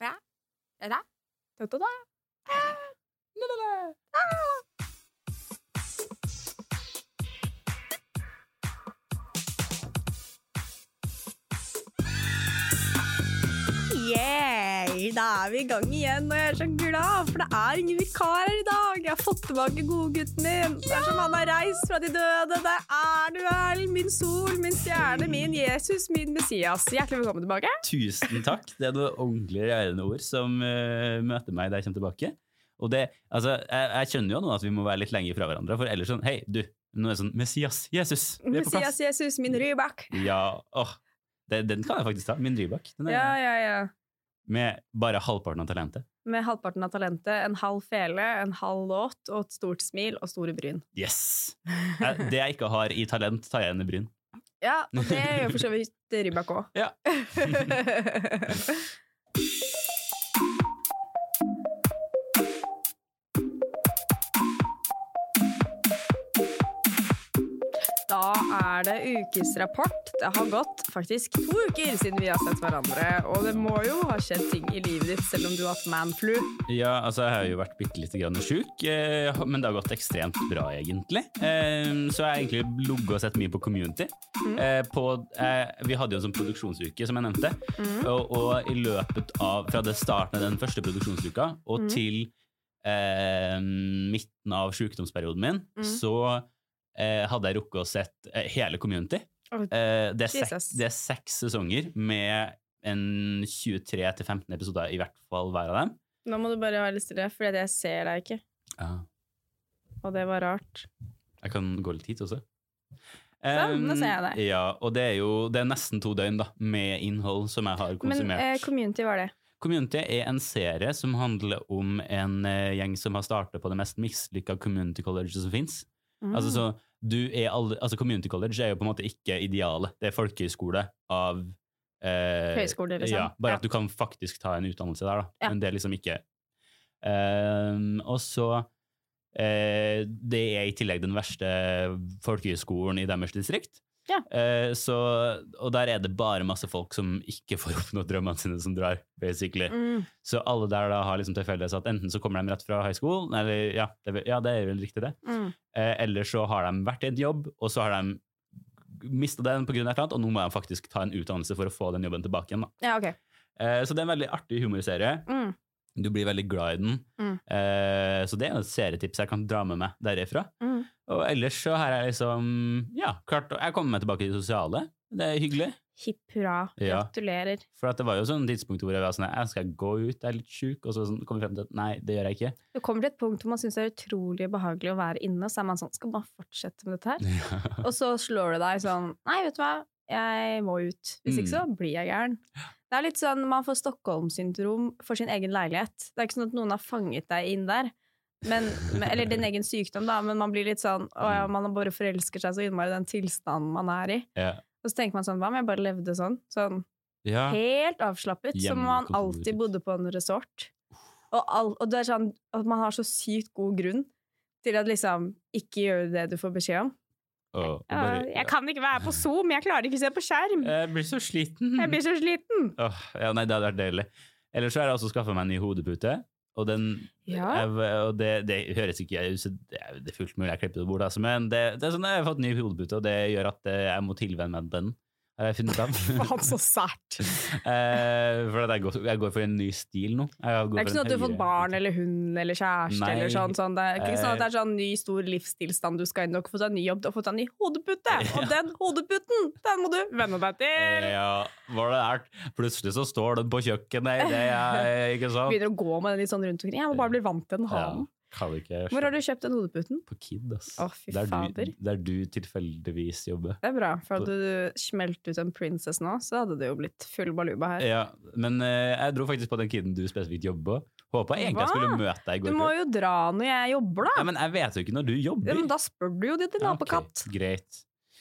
らららととだあらららあイエーイ Yeah! Da er vi i gang igjen, og jeg er så glad, for det er ingen vikar her i dag. Jeg har fått tilbake godgutten min. Det er som han har reist fra de døde. Der er du vel, min sol, min stjerne, min Jesus, min Messias. Hjertelig velkommen tilbake. Tusen takk. Det er noe ordentlig rørende ord som uh, møter meg da jeg kommer tilbake. Og det, altså, jeg, jeg skjønner jo nå at vi må være litt lenger fra hverandre, for ellers sånn Hei, du. Nå er det sånn Messias, Jesus, vi er på plass. Messias, Jesus, min Rybak. Ja, åh. Det, den kan jeg faktisk ta. Min Rybak. Ja, ja, ja. Med bare halvparten av talentet. Med halvparten av talentet, en halv fele, en halv låt og et stort smil og store bryn. Yes! Det jeg ikke har i talent, tar jeg igjen i bryn. Ja, og det gjør for så vidt Rybak òg. Ja. er det ukesrapport. Det har gått faktisk to uker siden vi har sett hverandre, og det må jo ha skjedd ting i livet ditt selv om du har hatt manflu. Ja, altså jeg har jo vært bitte litt grann sjuk, eh, men det har gått ekstremt bra, egentlig. Eh, så jeg har egentlig ligget og sett mye på Community. Mm. på, eh, vi hadde jo en sånn produksjonsuke, som jeg nevnte, og, og i løpet av Fra det starten av den første produksjonsuka og til eh, midten av sykdomsperioden min, Mm. så hadde jeg rukket å sett eh, hele Community. Eh, det, er seks, det er seks sesonger med en 23-15 episoder i hvert fall hver av dem. Nå må du bare være litt stille, for jeg ser deg ikke. Ja. Og det var rart. Jeg kan gå litt hit også. Sånn, nå ser jeg deg. Ja, og det er jo det er nesten to døgn da, med innhold som jeg har Men konsumert. eh, community var det. Community er en serie som handler om en eh, gjeng som har startet på det mest mislykka community college som fins. Mm. Altså, så du er alle, altså community college er jo på en måte ikke idealet. Det er folkehøyskole av eh, Høyskole, liksom. Ja, bare Ja. at du kan faktisk ta en utdannelse der, da. Ja. Men det er liksom ikke Ehm, Og så eh, Det er i tillegg den verste folkehøyskolen i deres distrikt. Ja. Eh, så, og der er det bare masse folk som ikke får oppnådd drømmene sine, som drar, basically. Mm. Så alle der da har liksom tilfeldighet at enten så kommer de rett fra high school, eller ja, det, ja, det er vel riktig det. Mm. Eh, eller så har de vært i en jobb, og så har de mista den pga. et eller annet, og nå må de faktisk ta en utdannelse for å få den jobben tilbake igjen. Da. Ja, okay. Eh, så det er en veldig artig humorserie. Mm. Du blir veldig glad i den. Mm. Eh, så det er et serietips jeg kan dra med meg derifra. Mm. Og ellers så har jeg liksom Ja, klart Jeg kommer meg tilbake til det sosiale. Det er hyggelig. Hipp hurra. Ja. Gratulerer. For det var jo sånn tidspunkt hvor jeg var sånn Jeg skal gå ut, jeg er litt sjuk, og så sånn, kommer jeg frem til at nei, det gjør jeg ikke. Det kommer til et punkt hvor man syns det er utrolig behagelig å være inne, og så er man sånn Skal man fortsette med dette her? Ja. Og så slår det deg sånn Nei, vet du hva, jeg må ut. Hvis ikke så Mm. blir jeg gæren. Det er litt sånn man får Stockholm-syndrom for sin egen leilighet. Det er ikke sånn at noen har fanget deg inn der. Men, eller din egen sykdom, da, men man blir litt sånn Å ja, man bare forelsker seg så innmari i den tilstanden man er i. Ja. Og så tenker man sånn Hva om jeg bare levde sånn? Sånn ja. helt avslappet, som man alltid bodde på en resort. Og, all, og det er sånn at man har så sykt god grunn til at liksom ikke gjøre det du får beskjed om. Oh, bare, jeg kan ikke være på Zoom, jeg klarer ikke å se på skjerm. Jeg blir så sliten. Jeg blir så sliten. Oh, ja, nei, det hadde vært deilig. Ellers så har jeg også skaffe meg en ny hodepute. Og, den, Ja. jeg, og det, det høres ikke ut som Det er det er fullt mulig jeg klipper det bort, altså, men det, det er sånn jeg har fått ny hodepute, og det gjør at eh, jeg må tilvenne meg den. Har jeg funnet ut av. Faen, så sært. Eh, for jeg, går, jeg går for en ny stil nå. Det er ikke sånn at du har fått barn eller hund eller kjæreste Nei. eller sånn. sånn. Det er ikke sånn at det er Eh. sånn ny, stor livsstilstand, du skal inn. Du har ikke fått deg ny jobb, du har fått deg ny hodepute! Og Ja. den hodeputen, den må du venne deg til! Ja, var det der? Plutselig så står den på kjøkkenet, det er ikke sant? Begynner å gå med den litt sånn rundt omkring. Jeg må bare bli vant til den. Ha Ja, Hvor har du kjøpt den hodeputen? På Kid, ass. Å, fy der, fader. du, der du tilfeldigvis jobber. Det er bra, for hadde du smelt ut en princess nå, så hadde det jo blitt full baluba her. Ja, men eh, jeg dro faktisk på den kiden du spesifikt jobber på. Håpa egentlig jeg skulle møte deg i går. Du må kveld. jo dra når jeg jobber, da! Ja, men jeg vet jo ikke når du jobber. Ja, men da spør du jo din Ja, apekatt. ok, greit.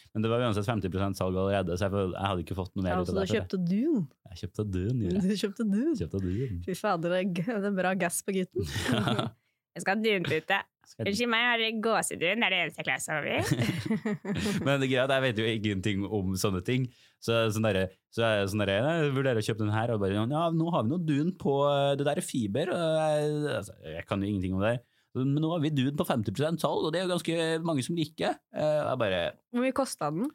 Men det var uansett 50% salg allerede, så jeg, jeg hadde ikke fått noe mer Ja, ut av det. Så du kjøpte dun? Jeg kjøpte dun, gjorde jeg. Du kjøpte dun. Kjøpte dun. Fy fader, det er det er bra gass på gutten. Jeg skal ha dunpute. Unnskyld meg, har dere gåsedun? Er det eneste jeg klarer å sove Men det greia er at jeg vet jo ingenting om sånne ting. Så, sånn der, så er jeg sånn der, jeg vurderer å kjøpe den her, og bare ja, nå har vi noe dun på eh, det der er fiber. Og jeg, altså, jeg kan jo ingenting om det. Men nå har vi dun på 50% salg, og det er jo ganske mange som liker. Eh, Jeg bare, Hvor mye kosta den?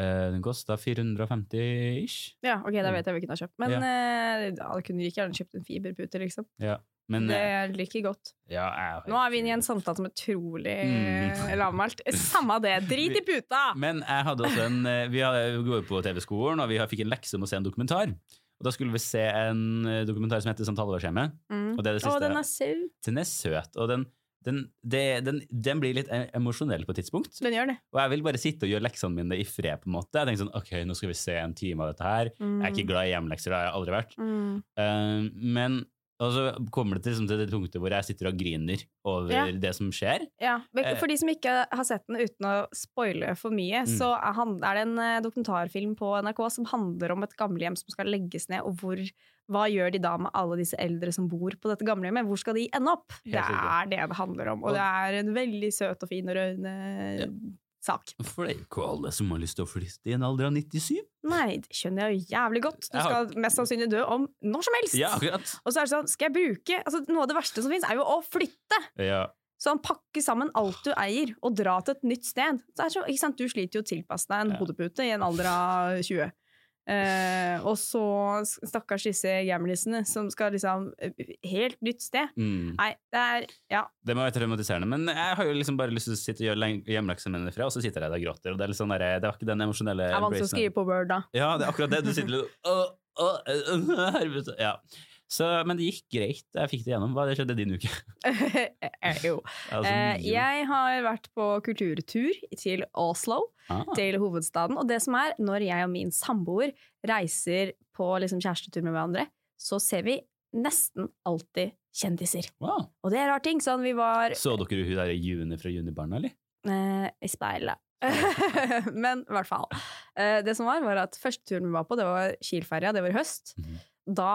eh, den kosta 450 ish. Ja, ok, da vet jeg hvilken jeg har kjøpt. Men Ja. jeg kunne like gjerne kjøpt en fiberpute, liksom. Ja. Men det liker er like godt. ja, jeg, Nå er vi inne i en samtale som er utrolig Mm. lavmælt. Samme det, drit i puta! Men jeg hadde også en eh, Vi, går på TV-skolen, og vi fikk en lekse om å se en dokumentar. Og da skulle vi se en eh, dokumentar som heter Samtaleårshjemmet. Mm. Og det er det Å, den er søt. Den er søt, og den, den, det, den, den blir litt emosjonell på et tidspunkt. Den gjør det. Og jeg vil bare sitte og gjøre leksene mine i fred, på en måte. Jeg tenker sånn, ok, nå skal vi se en time av dette her. Jeg er ikke glad i hjemmelekser, det har jeg aldri vært. Mm. Eh, men og så kommer det til, liksom, til det punktet hvor jeg sitter og griner over Ja. det som skjer. Ja, Eh. For de som ikke har sett den uten å spoile for mye, Mm. så er, han, er det en eh, dokumentarfilm på NRK som handler om et gamlehjem som skal legges ned, og hvor, hva gjør de da med alle disse eldre som bor på dette gamlehjemmet? Hvor skal de ende opp? Det er det det handler om, Og- det er en veldig søt og fin og rørende Ja. Sak. For det er jo ikke alle som har lyst til å flytte i en alder av 97. Nei, det skjønner jeg jo jævlig godt. Du har- skal mest sannsynlig dø om når som helst. Ja, akkurat. Og så er det sånn, skal jeg bruke altså, Noe av det verste som finnes, er jo å flytte. Ja. Sånn pakke sammen alt du eier, og dra til et nytt sted. Så det så, ikke sant? Du sliter jo å tilpasse deg en Ja. hodepute i en alder av 20. Eh, og så stakkars disse gamlisene som skal liksom eh, Helt nytt sted. Mm. Nei, det er Ja. Det må være traumatiserende, men jeg har jo liksom bare lyst til å sitte og gjøre hjemleksene mine fra, og så sitter jeg der og gråter. Og det er litt sånn der, det var ikke den emosjonelle Det er vanskelig å skrive på Word, da. Ja, det er akkurat det. Du sitter litt åh, øh, helvete. Ja. Så, men det gikk greit. Jeg fikk det gjennom. Hva det skjedde din uke? Eh, jo. Altså, Eh, jeg har vært på kulturtur til Oslo. ah, til hovedstaden. Og det som er, når jeg og min samboer reiser på liksom kjærestetur med hverandre, så ser vi nesten alltid kjendiser. wow. Og det er rar ting. Sånn vi var Så dere hun der i Juni fra Junibarna, eller? eh, i speilet. Men i hvert fall. Eh, det som var, var at første turen vi var på, det var Kielferja, det var i høst. Mhm. Da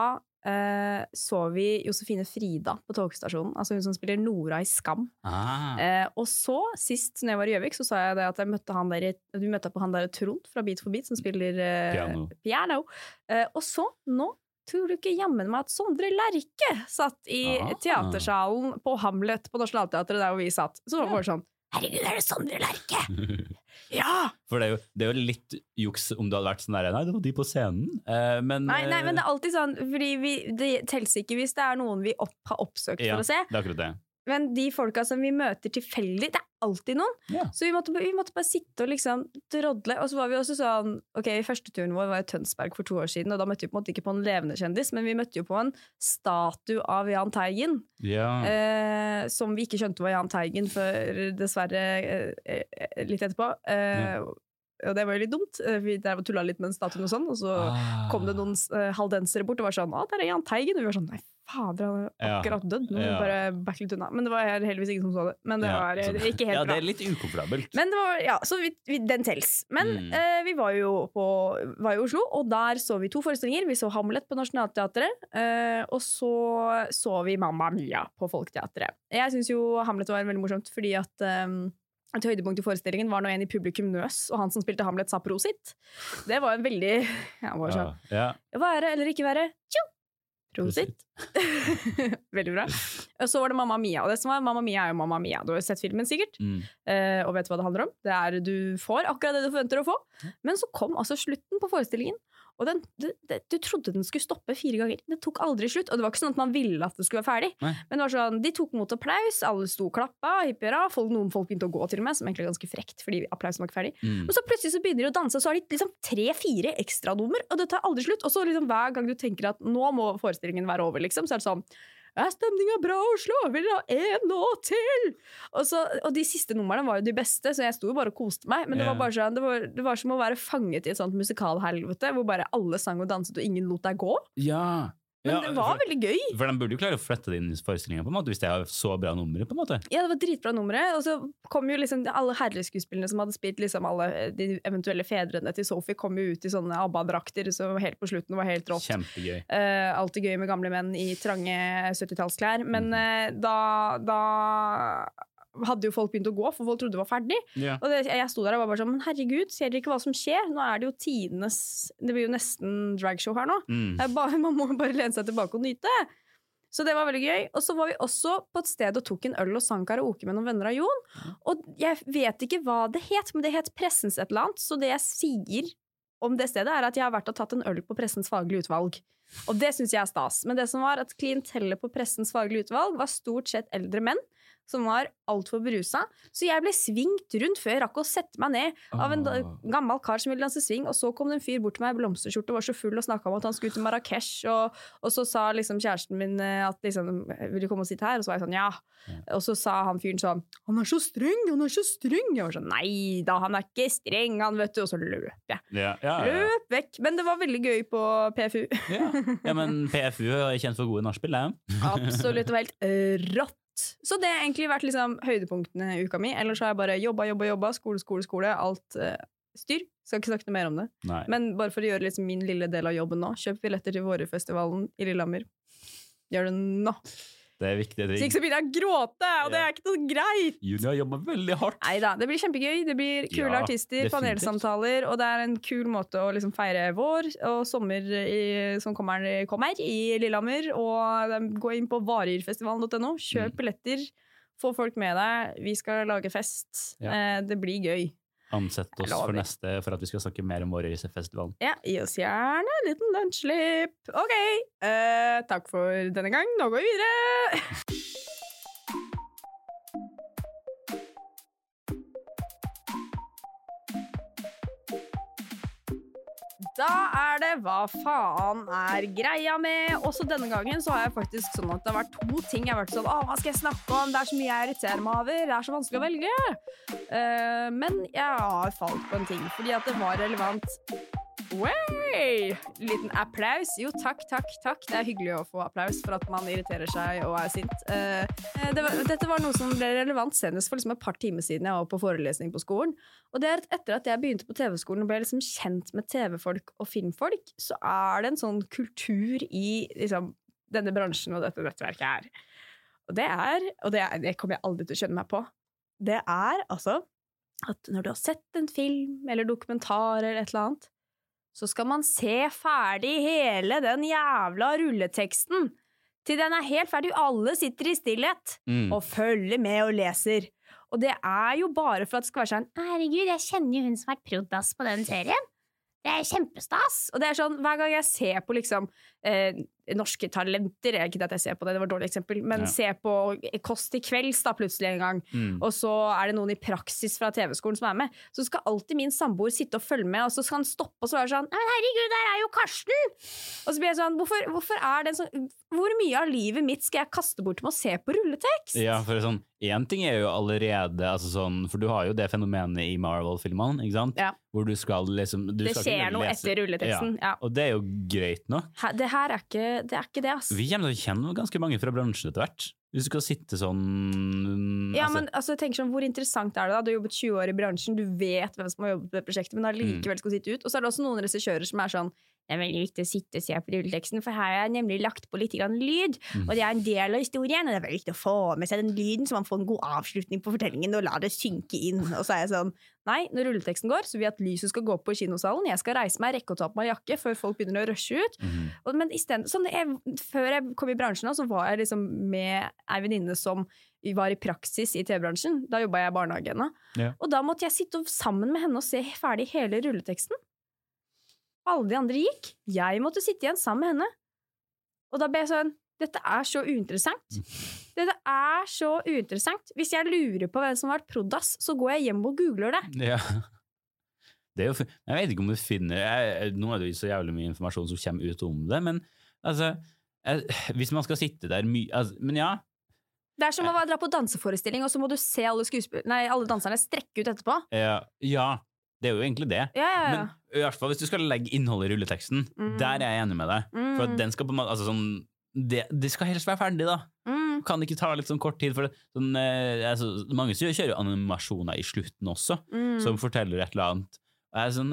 eh, så vi Josefine Frida på togstasjonen, altså hun som spiller Nora i Skam. Ah. Eh, og så, sist når jeg var i Gjøvik, så sa jeg det at jeg møtte han der, vi møtte på han der Trond fra Beat for beat, som spiller eh, Piano. piano. Eh, og så, nå tror du ikke jammen meg at Sondre Lerche satt i Ah. teatersalen på Hamlet på Nationaltheatret, der hvor vi satt. Så var det sånn Herregud, er det Sondre Lerche? Ja! For det er, jo, det er jo litt juks om du hadde vært sånn der Nei, det var de på scenen. Eh, men Nei, nei, men det eh, er alltid sånn, fordi vi, det teller ikke hvis det er noen vi opp, har oppsøkt ja, for å se. Det er akkurat det. Men de folka som vi møter tilfeldig, det er alltid noen. Ja. Så vi måtte, vi måtte bare sitte og liksom drodle. Og så var vi også sånn Ok, første turen vår var i Tønsberg for to år siden, og da møtte vi på en måte ikke på en levende kjendis, men vi møtte jo på en statue av Jahn Teigen. Ja. Eh, som vi ikke skjønte var Jahn Teigen før dessverre eh, eh, litt etterpå. Eh, Og det var jo litt dumt. Eh, Vi der tulla litt med den statuen og sånn, og så Ah. kom det noen uh, haldensere bort og var sånn 'Å, der er Jahn Teigen'. Og vi var sånn 'Nei, fader, han er akkurat dødd'. Nå må Ja. bare litt unna. Men det var heldigvis ingen som så det. Men det Ja, var eh, så- ikke helt bra. ja, det er litt ukomfortabelt. Men det var, ja, så vi, vi, den tels. Men Mm. eh, vi var jo på, var i Oslo, og der så vi to forestillinger. Vi så Hamlet på Nationaltheatret, eh, og så så vi Mamma Mia på Folketeatret. Jeg syns jo Hamlet var veldig morsomt, fordi at eh, et høydepunkt i forestillingen var når en i publikum nøs, og han som spilte Hamlet, sa prosit. Det var en veldig ja, var sånn, ja. Være eller ikke være? Tjo! Prosit. Veldig bra. Og så var det Mamma Mia. Og det som var Mamma Mia er jo Mamma Mia. Du har jo sett filmen sikkert, Mm. eh, og vet hva det handler om. Det er Du får akkurat det du forventer å få. Men så kom altså slutten på forestillingen. Og den, det, du trodde den skulle stoppe fire ganger. Det tok aldri slutt. Og det var ikke sånn at man ville at det skulle være ferdig. Nei. Men det var sånn, de tok mot applaus, alle sto og klappa, hipp hurra. Noen folk begynte å gå til og med, som egentlig er ganske frekt, fordi applausen var ikke ferdig. Mm. Og så plutselig så begynner de å danse, og så har de liksom tre-fire ekstranummer, og det tar aldri slutt. Og så liksom hver gang du tenker at nå må forestillingen være over, liksom, så er det sånn er stemninga bra, Oslo? Vil dere ha én låt til? Og, så, og de siste numrene var jo de beste, så jeg sto jo bare og koste meg. Men det var bare sånn, det var, det var som å være fanget i et sånt musikalhelvete, hvor bare alle sang og danset, og ingen lot deg gå. Ja. Men Ja, det var for- veldig gøy. For de burde jo klare å flette det inn i forestillinga, hvis det er så bra numre. på en måte. Ja, det var dritbra numre. Og så kom jo liksom alle herreskuespillerne som hadde spilt liksom alle de eventuelle fedrene til Sophie, kom jo ut i sånne ABBA-drakter, så helt på slutten var helt rått. Kjempegøy. Uh, alltid gøy med gamle menn i trange 70-tallsklær. Men eh, da, da hadde jo folk begynt å gå, for folk trodde det var ferdig. Yeah. Og det, jeg sto der og var bare sånn Men herregud, ser dere ikke hva som skjer? Nå er det jo tidenes Det blir jo nesten dragshow her nå. Mm. Bare, man må bare lene seg tilbake og nyte. Så det var veldig gøy. Og så var vi også på et sted og tok en øl og sang karaoke med noen venner av Jon. Og jeg vet ikke hva det het, men det het Pressens et eller annet. Så det jeg sier om det stedet, er at jeg har vært og tatt en øl på Pressens faglige utvalg. Og det syns jeg er stas. Men det som var at klientellet på Pressens faglige utvalg var stort sett eldre menn som var altfor berusa. Så jeg ble svingt rundt før jeg rakk å sette meg ned av en gammel kar som ville danse swing, og så kom det en fyr bort til meg i blomsterskjorte og var så full og snakka om at han skulle til Marrakech, og, og så sa liksom kjæresten min eh, at liksom, vil du komme og sitte her? Og så var jeg sånn, ja. Og så sa han fyren sånn, han er så streng, han er så streng. Jeg var sånn, nei da, han er ikke streng, han vet du, og så løp jeg. Ja, ja, ja. Løp vekk. Men det var veldig gøy på PFU. Ja. ja, men PFU er kjent for gode nachspiel, det. Absolutt, det var helt rått. Så det har egentlig vært liksom høydepunktene i uka mi. Ellers har jeg bare jobba, jobba, jobba. Skole, skole, skole. Alt uh, styr. Skal ikke snakke noe mer om det. Nei. Men bare for å gjøre liksom min lille del av jobben nå, kjøp billetter til Vårefestivalen i Lillehammer. Gjør det nå. Det er viktige ting. ting. ikke så begynner jeg å gråte, og det er ikke noe greit! Julia jobber veldig hardt. Nei da, det blir kjempegøy. Det blir kule Ja, artister, definitivt. panelsamtaler, og det er en kul måte å liksom feire vår og sommer i, som kommer, kommer i Lillehammer. Og gå inn på varirfestivalen.no, kjøp Mm. billetter, få folk med deg. Vi skal lage fest. Ja. Eh, det blir gøy. Ansett oss for neste for at vi skal snakke mer om Vårøysefestivalen. Ja, gi oss gjerne en liten lunsjslipp. OK, eh, takk for denne gang. Nå går vi videre. Da er det Hva faen er greia med? Også denne gangen så har jeg faktisk sånn at det har vært to ting jeg har vært sånn Å, hva skal jeg snakke om? Det er så mye jeg irriterer meg over. Det er så vanskelig å velge. Uh, men jeg har falt på en ting, fordi at det var relevant. Wey! Liten applaus. Jo, takk, takk, takk. Det er hyggelig å få applaus for at man irriterer seg og er sint. Eh, det var, dette var noe som ble relevant senest for liksom et par timer siden jeg var på forelesning på skolen. Og det er at etter at jeg begynte på TV-skolen og ble liksom kjent med TV-folk og filmfolk, så er det en sånn kultur i liksom, denne bransjen og dette nettverket her. Og det er, og det, er, det kommer jeg aldri til å skjønne meg på, det er altså at når du har sett en film eller dokumentar eller et eller annet, så skal man se ferdig hele den jævla rulleteksten. Til den er helt ferdig. Alle sitter i stillhet Mm. og følger med og leser. Og det er jo bare for at det skal være sånn Herregud, jeg kjenner jo hun som har vært prod.ass på den serien. Det er kjempestas! Og det er sånn, hver gang jeg ser på liksom eh, Norske Talenter Ikke det at jeg ser på det, det var et dårlig eksempel, men Ja. ser på Kåss til kvelds da plutselig en gang, Mm. og så er det noen i praksis fra TV-skolen som er med, så skal alltid min samboer sitte og følge med, og så skal han stoppe og så være sånn Men herregud, der er jo Karsten! Og så blir jeg sånn Hvorfor, hvorfor er det sånn Hvor mye av livet mitt skal jeg kaste bort med å se på rulletekst? Ja, for sånn, Én ting er jo allerede altså sånn, For du har jo det fenomenet i Marvel-filmene, ikke sant? Ja. Hvor du skal liksom du det ikke skjer noe etter rulleteksten. Ja. Og det er jo greit nå. Det her er ikke det, er ikke det ass. Vi kommer til å kjenne ganske mange fra bransjen etter hvert. Hvis du skal sitte sånn Ja, altså, men altså, tenker sånn, Hvor interessant er det da? Du har jobbet 20 år i bransjen, du vet hvem som har jobbet på det prosjektet, men allikevel skal sitte ut. Og så er det også noen regissører som er sånn det er veldig viktig å sitte og se på rulleteksten, for her har jeg nemlig lagt på litt grann lyd. Mm. Og det er en del av historien, og det er veldig viktig å få med seg den lyden, så man får en god avslutning på fortellingen og lar det synke inn. Og så er jeg sånn Nei, når rulleteksten går, så vil jeg at lyset skal gå på kinosalen. Jeg skal reise meg, rekke å ta på meg jakke før folk begynner å rushe ut. mhm. Og, men stedet, sånn, jeg, før jeg kom i bransjen, så var jeg liksom med ei venninne som var i praksis i TV-bransjen. Da jobba jeg i barnehage ennå. Ja. Og da måtte jeg sitte sammen med henne og se ferdig hele rulleteksten. Alle de andre gikk. Jeg måtte sitte igjen sammen med henne. Og da ble jeg sånn Dette er så uinteressant. Dette er så uinteressant. Hvis jeg lurer på hvem som har vært prod.ass, så går jeg hjem og googler det. Ja. Det er jo, jeg vet ikke om du finner jeg, Nå er det jo så jævlig mye informasjon som kommer ut om det, men altså jeg, Hvis man skal sitte der mye altså, Men ja. Det er som å dra på danseforestilling, og så må du se alle, alle danserne strekke ut etterpå. Ja, ja. Det er jo egentlig det. Ja, ja, ja. Men i hvert fall hvis du skal legge innholdet i rulleteksten, Mm. der er jeg enig med deg. For at Mm. den skal på en måte, altså sånn, det, det skal helst være ferdig, da. Mm. Kan ikke ta litt sånn kort tid? For det, sånn, eh, altså, mange kjører jo animasjoner i slutten også, Mm. som forteller et eller annet. Er sånn,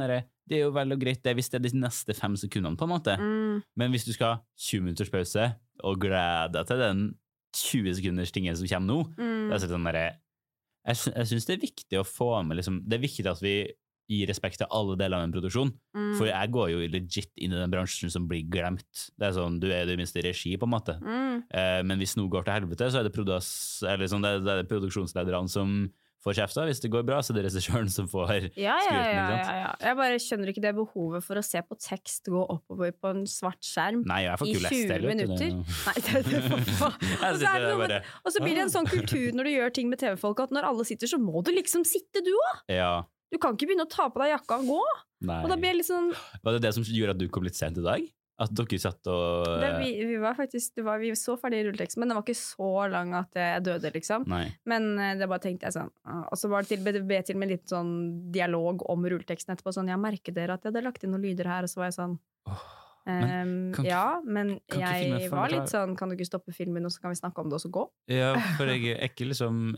det er jo vel og greit det hvis det er de neste fem sekundene, på en måte. Mm. Men hvis du skal ha 20 minutters pause, og glede deg til den 20 sekunders tingen som kommer nå, Mm. det er sånn der, Jeg, jeg syns det er viktig å få med liksom, Det er viktig at vi gir respekt til alle deler av en produksjon. Mm. For jeg går jo legit inn i den bransjen som blir glemt. Det er sånn, Du er i det minste regi, på en måte. Mm. Eh, men hvis noe går til helvete, så er det, eller sånn, det, det er produksjonslederne som får kjefta. Hvis det går bra, så er det regissøren som får Ja, ja, ja, ja, ja. Jeg bare skjønner ikke det behovet for å se på tekst gå oppover på en svart skjerm. Nei, I ikke lest 20 det. vet minutter? Nei, det, det, og, så det noe bare, og så blir det en sånn kultur når du gjør ting med TV-folk, at når alle sitter, så må du liksom sitte, du òg! Du kan ikke begynne å ta på deg jakka og gå. nei. Og da blir jeg litt sånn Var det det som gjorde at du kom litt sent i dag? At dere satt og det, vi, vi var faktisk det var, Vi så ferdig rulleteksten, men den var ikke så lang at jeg døde, liksom. Nei. Men eh, det bare tenkte jeg sånn ah, Og så var det til, ble til med litt sånn dialog om rulleteksten etterpå. Sånn, jeg merket dere at jeg hadde lagt inn noen lyder her, og så var jeg sånn oh. Men, kan Ja, men jeg var litt sånn Kan du ikke stoppe filmen, og så kan vi snakke om det, og så gå? Ja, for jeg er ikke liksom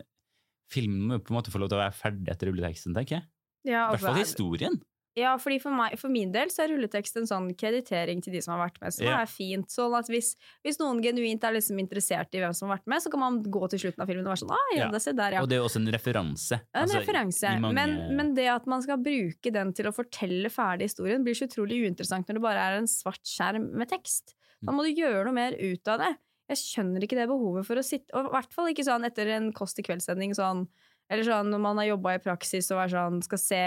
Filmen må jo på en måte få lov til å være ferdig etter rulleteksten, tenker jeg. Ja, I hvert fall altså, historien. ja fordi for, meg, for min del så er rulletekst en sånn kreditering til de som har vært med, som Ja. er fint. Sånn at hvis, hvis noen genuint er liksom interessert i hvem som har vært med, så kan man gå til slutten av filmen og være sånn ah, ja, se der, ja. Og det er også en referanse. Ja, en Altså, referanse. mange- men, men det at man skal bruke den til å fortelle ferdig historien, blir så utrolig uinteressant når det bare er en svart skjerm med tekst. Da må du gjøre noe mer ut av det. Jeg skjønner ikke det behovet for å sitte Og i hvert fall ikke sånn etter en Kåss til kveldssending sånn eller sånn når man har jobba i praksis og er sånn, skal se,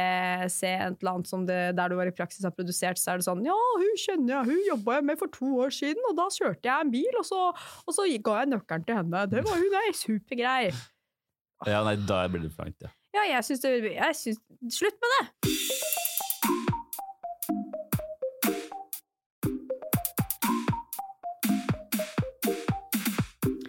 se et eller annet som det der du var i praksis har produsert, så er det sånn Ja, hun kjenner jeg, hun jobba jeg med for to år siden, og da kjørte jeg en bil, og så, og så ga jeg nøkkelen til henne. Det var hun ei, supergrei. Ja, nei, da blir det for langt, ja. Ja, jeg syns det jeg syns, Slutt med det!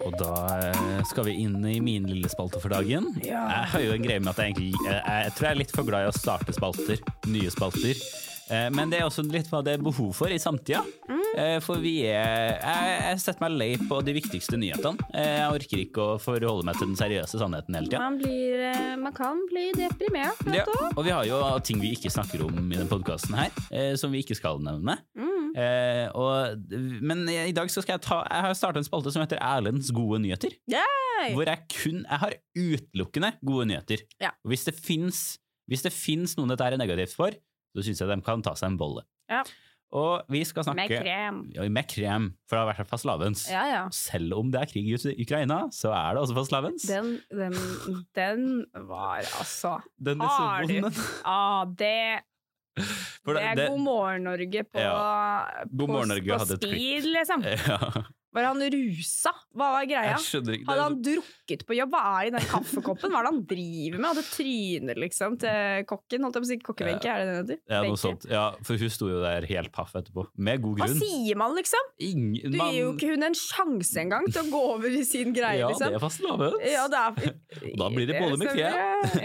Og da eh, skal vi inn i min lille spalte for dagen. Ja. Jeg har jo en greie med at jeg egentlig jeg, jeg tror jeg er litt for glad i å starte spalter. Nye spalter. Eh, Men det er også litt hva det er behov for i samtida. Eh, For vi er Jeg, jeg setter meg lei på de viktigste nyhetene. Eh, Jeg orker ikke å forholde meg til den seriøse sannheten hele tida. Man, blir, man kan bli deprimert. Ja, og vi har jo ting vi ikke snakker om i den podkasten her, som vi ikke skal nevne. Eh, og, men i dag så skal jeg ta Jeg har starta en spalte som heter Erlends gode nyheter. Yay! Hvor jeg kun Jeg har utelukkende gode nyheter. Ja. Og hvis det fins noen dette er negativt for, så syns jeg de kan ta seg en bolle. Ja. Og vi skal snakke Med krem. Ja, med krem, for det har vært fastelavns. Ja, ja. Selv om det er krig i Ukraina, så er det også fastelavns. Den, den, den var altså Den Har du? vond. ah, det, det er God morgen Norge på, God på, morgen, Norge på speed, liksom. Ja, Var han rusa? Hva var greia? Hadde han drukket på jobb? Hva er det i den kaffekoppen? Hva er det han driver med? Hadde tryner liksom til kokken? Holdt jeg på å si kokkebenke, er det det heter? Ja, noe sånt. Ja, for hun sto jo der helt paff etterpå. Med god Hva sier man, liksom? Ingen, Du gir jo ikke hun en sjanse engang til å gå over i sin greie, Ja, det liksom. er fastelavns. Ja, det er, Da blir det boller med kje.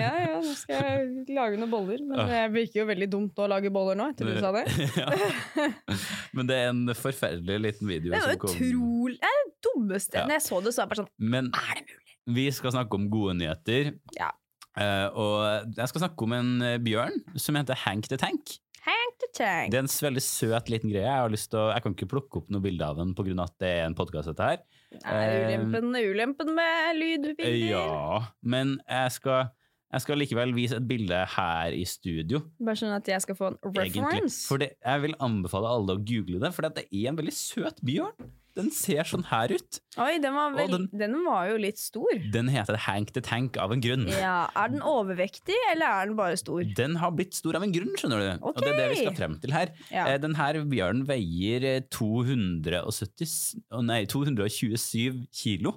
Ja, ja, nå skal jeg lage noen boller. Men det virker jo veldig dumt å lage boller nå, etter du sa det. Ja. Men det er en forferdelig liten video Det kom. utrolig Det er det dummeste. Ja. Når jeg så det, så var jeg bare sånn Men Er det mulig? vi skal snakke om gode nyheter. Ja. Uh, og jeg skal snakke om en eh, bjørn som heter Hank the Tank. Hank the Tank. Det er en veldig søt liten greie. Jeg, har lyst til å, jeg kan ikke plukke opp noe bilde av den pga. at det er en podkast, dette her. er ulempen, ulempen med lydbilder. Ja, men jeg skal, jeg skal likevel vise et bilde her i studio. Bare sånn at jeg skal få en egentlig. reference. For det, jeg vil anbefale alle å google det, for det er en veldig søt bjørn. Den ser sånn her ut. Oi, den var, vel, den- den... var jo litt stor. Den heter Hank the Tank av en grunn. Ja, Er den overvektig, eller er den bare stor? Den har blitt stor av en grunn, skjønner du. Og det er det vi skal frem til her. Ja. Denne bjørnen veier eh, 270, nei, 227 kilo.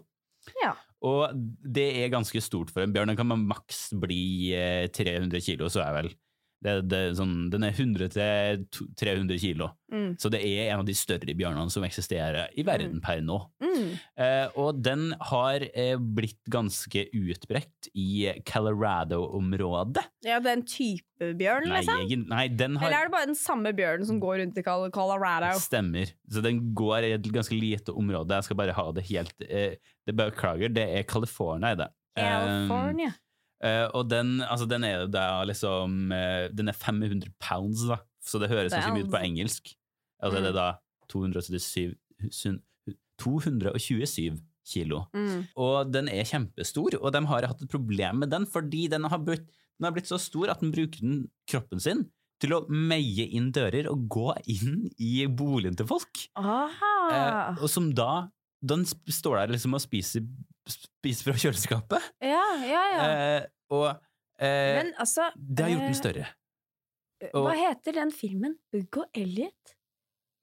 Ja. Og det er ganske stort for en bjørn. Den kan man maks bli eh, 300 kilo, så er vel Det, det, sånn, den er 100-300 kilo. Mm. Så det er en av de større bjørnene som eksisterer i verden per nå. Mm. Eh, og den har eh, blitt ganske utbredt i Colorado-området. Ja, det er en type bjørn, Nei, liksom? Jeg, nei, den har Eller er det bare den samme bjørnen som går rundt i Col- Colorado? Stemmer. Så den går i et ganske lite område. Jeg skal bare ha det helt eh, det Beklager, det er California, er det. California. Eh, og den, altså, den er da liksom uh, Den er 500 pounds, da. Så det høres ganske mye ut på engelsk. Altså det er da 277 227 kilo. Mm. Og den er kjempestor, og de har hatt et problem med den fordi den har blitt, den har blitt så stor at den bruker den, kroppen sin til å meie inn dører og gå inn i boligen til folk. Aha. Eh, og som da Den står der liksom og spiser, spiser fra kjøleskapet. ja, ja, ja. Eh, og eh, Men altså det har gjort den større. større. Hva heter den filmen? Bugg og Elliot?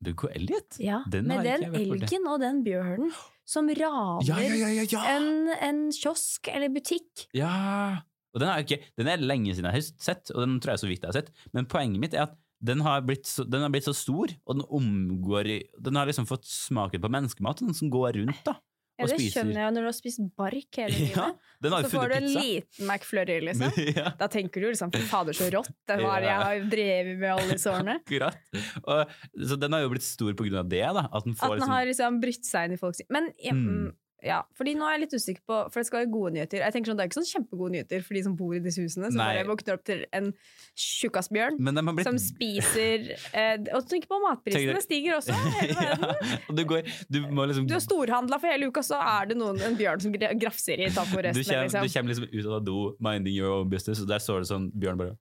Bugg og Elliot? Ja, Den med den elgen og den bjørnen som raner Ja, ja! En, en kiosk eller butikk. ja. Og den, jeg ikke, den er lenge siden jeg har sett, og den tror jeg så vidt jeg har sett. Men poenget mitt er at den har blitt så, den har blitt så stor, og den omgår Den har liksom fått smaken på menneskemat, den som går rundt, da. Ja, det spiser. skjønner jeg når du har spist bark hele livet. Ja, den har så får du en pizza. liten McFlurry, liksom. ja, Da tenker du liksom fy fader, så rått det var Ja. jeg har drevet med alle disse årene. akkurat. Og, så den har jo blitt stor på grunn av det, da. At den får At den liksom har liksom brytt seg inn i folks Men jeg, Mm. Ja, fordi nå er jeg litt usikker på For det skal være gode nyheter. Jeg tenker sånn, Det er ikke sånn kjempegode nyheter for de som bor i disse husene. Som Nei. bare våkner opp til en tjukkasbjørn blitt som spiser eh, Og tenk på matprisene tenk stiger også. Hele verden. ja, du går Du liksom Du har storhandla for hele uka, så er det noen, en bjørn som gra- grafser i du kommer, Liksom. du kommer liksom ut av do, minding your own business, og der står det sånn Bjørn bare!